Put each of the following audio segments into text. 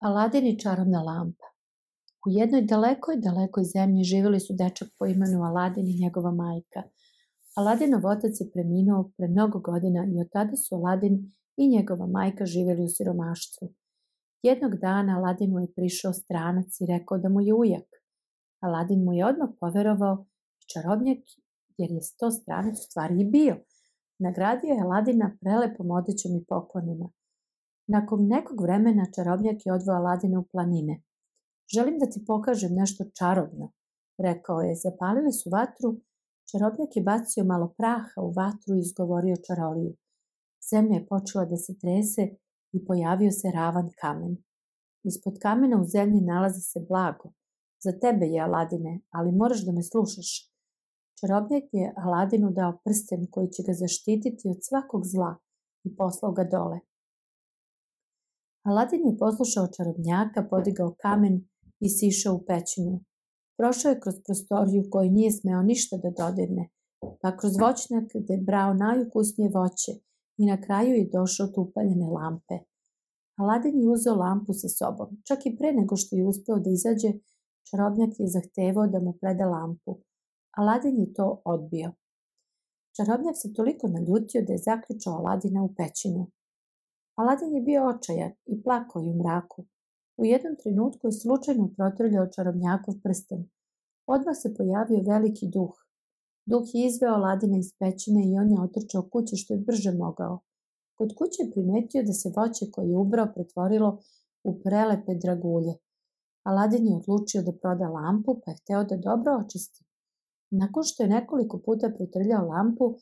Aladin i čarobna lampa. U jednoj dalekoj, dalekoj zemlji živjeli su dečak po imenu Aladin i njegova majka. Aladinov otac je preminuo pre mnogo godina i od tada su Aladin i njegova majka živjeli u siromaštvu. Jednog dana Aladinu je prišao stranac i rekao da mu je ujak. Aladin mu je odmah poverovao čarobnjak jer je to stranac u stvari i bio. Nagradio je Aladina prelepom odećom i poklonima – Nakon nekog vremena čarobnjak je odveo Aladina u planine. Želim da ti pokažem nešto čarobno, rekao je. Zapalili su vatru, čarobnjak je bacio malo praha u vatru i izgovorio čaroliju. Zemlja je počela da se trese i pojavio se ravan kamen. Ispod kamena u zemlji nalazi se blago. Za tebe je, Aladine, ali moraš da me slušaš. Čarobnjak je Aladinu dao prsten koji će ga zaštititi od svakog zla i poslao ga dole. Aladin je poslušao čarobnjaka, podigao kamen i sišao u pećinu. Prošao je kroz prostoriju koju nije smeo ništa da dodirne, pa kroz voćnjak gde je brao najukusnije voće i na kraju je došao do upaljene lampe. Aladin je uzeo lampu sa sobom. Čak i pre nego što je uspeo da izađe, čarobnjak je zahtevao da mu preda lampu. Aladin je to odbio. Čarobnjak se toliko naljutio da je zaključao Aladina u pećinu. Aladin je bio očajan i plakao je u mraku. U jednom trenutku je slučajno protrljao čarobnjakov prsten. Odmah se pojavio veliki duh. Duh je izveo Aladina iz pećine i on je otrčao kući što je brže mogao. Kod kuće je primetio da se voće koje je ubrao pretvorilo u prelepe dragulje. Aladin je odlučio da proda lampu pa je hteo da dobro očisti. Nakon što je nekoliko puta protrljao lampu,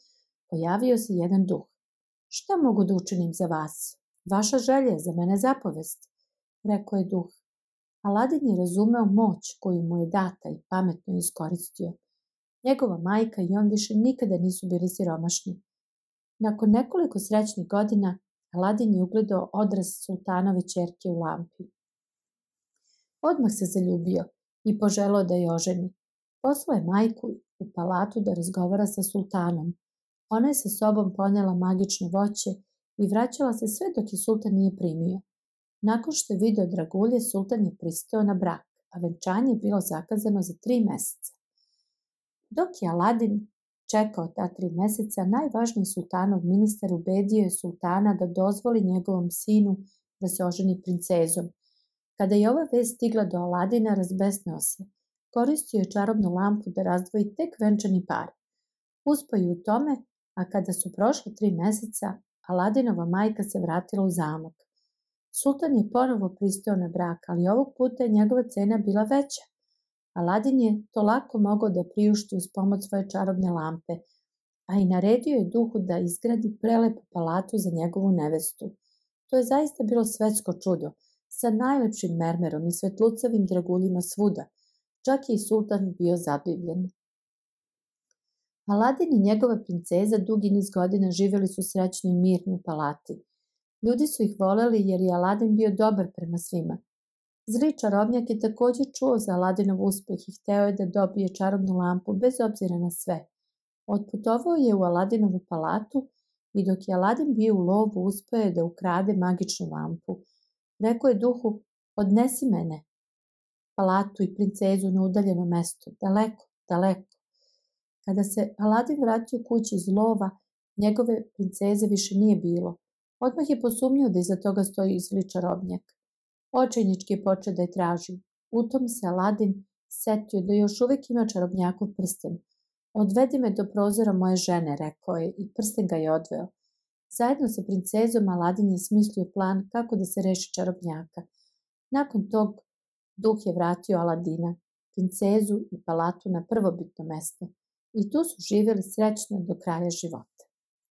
pojavio se jedan duh. Šta mogu da učinim za vas? Vaša želja je za mene zapovest, rekao je duh. Aladin je razumeo moć koju mu je data i pametno iskoristio. Njegova majka i on više nikada nisu bili siromašni. Nakon nekoliko srećnih godina, Aladin je ugledao odraz sultanove čerke u lampi. Odmah se zaljubio i poželao da je oženi. Poslao je majku u palatu da razgovara sa sultanom. Ona je sa sobom ponela magično voće i vraćala se sve dok je sultan nije primio. Nakon što je video dragulje, sultan je pristao na brak, a venčanje je bilo zakazano za tri meseca. Dok je Aladin čekao ta tri meseca, najvažniji sultanov ministar ubedio je sultana da dozvoli njegovom sinu da se oženi princezom. Kada je ova vez stigla do Aladina, razbesnao se. Koristio je čarobnu lampu da razdvoji tek venčani par. Uspao u tome, a kada su prošle tri meseca, Aladinova majka se vratila u zamak. Sultan je ponovo pristao na brak, ali ovog puta je njegova cena bila veća. Aladin je to lako mogao da priušti uz pomoć svoje čarobne lampe, a i naredio je duhu da izgradi prelepu palatu za njegovu nevestu. To je zaista bilo svetsko čudo, sa najlepšim mermerom i svetlucavim draguljima svuda. Čak je i sultan bio zadivljen. Aladin i njegova princeza dugi niz godina živjeli su srećno i mirno u palati. Ljudi su ih voleli jer je Aladin bio dobar prema svima. Zli čarobnjak je takođe čuo za Aladinov uspeh i hteo je da dobije čarobnu lampu bez obzira na sve. Otputovao je u Aladinovu palatu i dok je Aladin bio u lovu uspeo je da ukrade magičnu lampu. Rekao je duhu, odnesi mene. Palatu i princezu na udaljeno mesto, daleko, daleko. Kada se Aladin vratio kući iz lova, njegove princeze više nije bilo. Odmah je posumnio da iza toga stoji izli čarobnjak. Očajnički je počeo da je traži. U tom se Aladin setio da još uvijek ima čarobnjakov prsten. Odvedi me do prozora moje žene, rekao je i prsten ga je odveo. Zajedno sa princezom Aladin je smislio plan kako da se reši čarobnjaka. Nakon tog duh je vratio Aladina, princezu i palatu na prvobitno mesto i tu su živjeli srećno do kraja života.